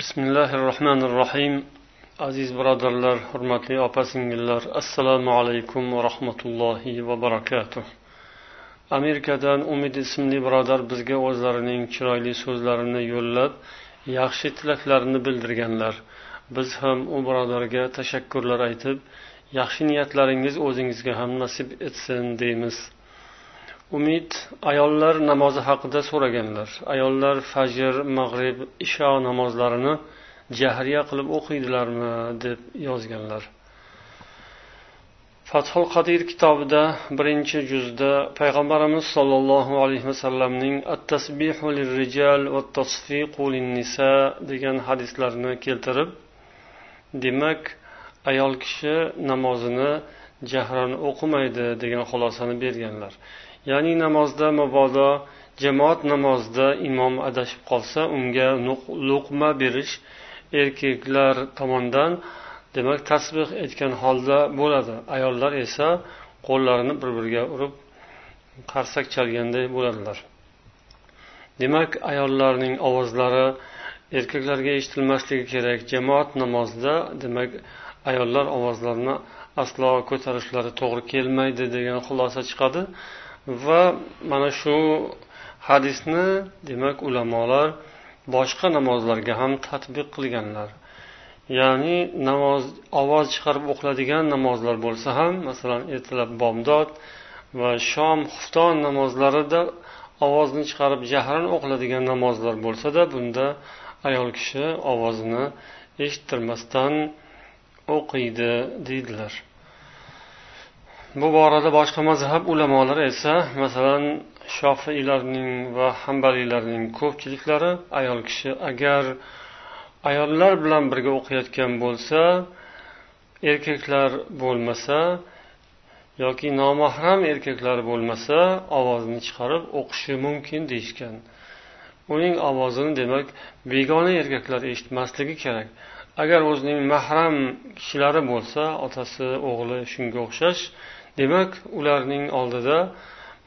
bismillahi rohmanir rohiym aziz birodarlar hurmatli opa singillar assalomu alaykum va rahmatullohi va barakatuh. Amerikadan umid ismli birodar bizga o'zlarining chiroyli so'zlarini yo'llab yaxshi tilaklarini bildirganlar. Biz ham u birodarga tashakkurlar aytib yaxshi niyatlaringiz o'zingizga ham nasib etsin deymiz. Umid ayollar namozi haqida so'raganlar. Ayollar fajr mag'rib isho namozlarini jahriya qilib o'qiydilarmi deb yozganlar. Fathul qadir kitobida birinchi juzda payg'ambarimiz sollallohu alayhi vasallamning at tasbihu lirrijal va tasfiqu linnisa degan hadislarni keltirib demak ayol kishi namozini jahran o'qimaydi degan xulosani berganlar. Ya'ni namozda mabodo jamoat namozida imom adashib qolsa unga luqma berish erkaklar tomonidan demak tasbeh aytgan holda bo'ladi. Ayollar esa qo'llarini bir biriga urib qarsak chalganday bo'ladilar. Demak ayollarning ovozlari erkaklarga eshitilmasligi kerak. Jamoat namozida demak ayollar ovozlarini aslo ko'tarishlari to'g'ri kelmaydi degan xulosa chiqadi. Va mana shu hadisni demak ulamolar boshqa namozlarga ham tadbiq qilganlar. Ya'ni namoz ovoz chiqarib o'qiladigan namozlar bo'lsa ham masalan ertalab bomdod va shom xufton namozlarida ovozni chiqarib jahran o'qiladigan namozlar bo'lsada bunda ayol kishi ovozini eshittirmasdan o'qiydi deydilar. Bu borada boshqa mazhab ulamolari esa masalan shofiylarning va hambaliylarning ko'pchiliklari ayol kishi agar ayollar bilan birga o'qiyotgan bo'lsa erkaklar bo'lmasa yoki nomahram erkaklar bo'lmasa ovozini chiqarib o'qishi mumkin deyishgan. Uning ovozini demak begona erkaklar eshitmasligi kerak. Agar o'zining mahram kishilari bo'lsa otasi o'g'li shunga o'xshash demak ularning oldida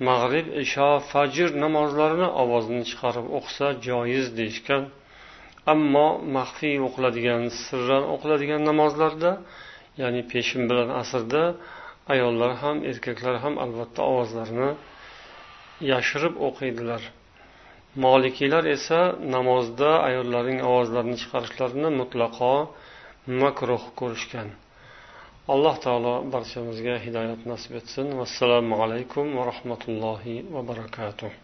mag'rib isho fajr namozlarini ovozini chiqarib o'qisa joiz deyishgan. Ammo maxfiy o'qiladigan sirran o'qiladigan namozlarda ya'ni peshin bilan asrda ayollar ham erkaklar ham albatta ovozlarini yashirib o'qiydilar. Molikiylar esa namozda ayollarning ovozlarini chiqarishlarini mutlaqo makruh ko'rishgan. Alloh taolo barchamizga hidoyat nasib etsin vassalomu alaykum va rahmatullohi va barakatuh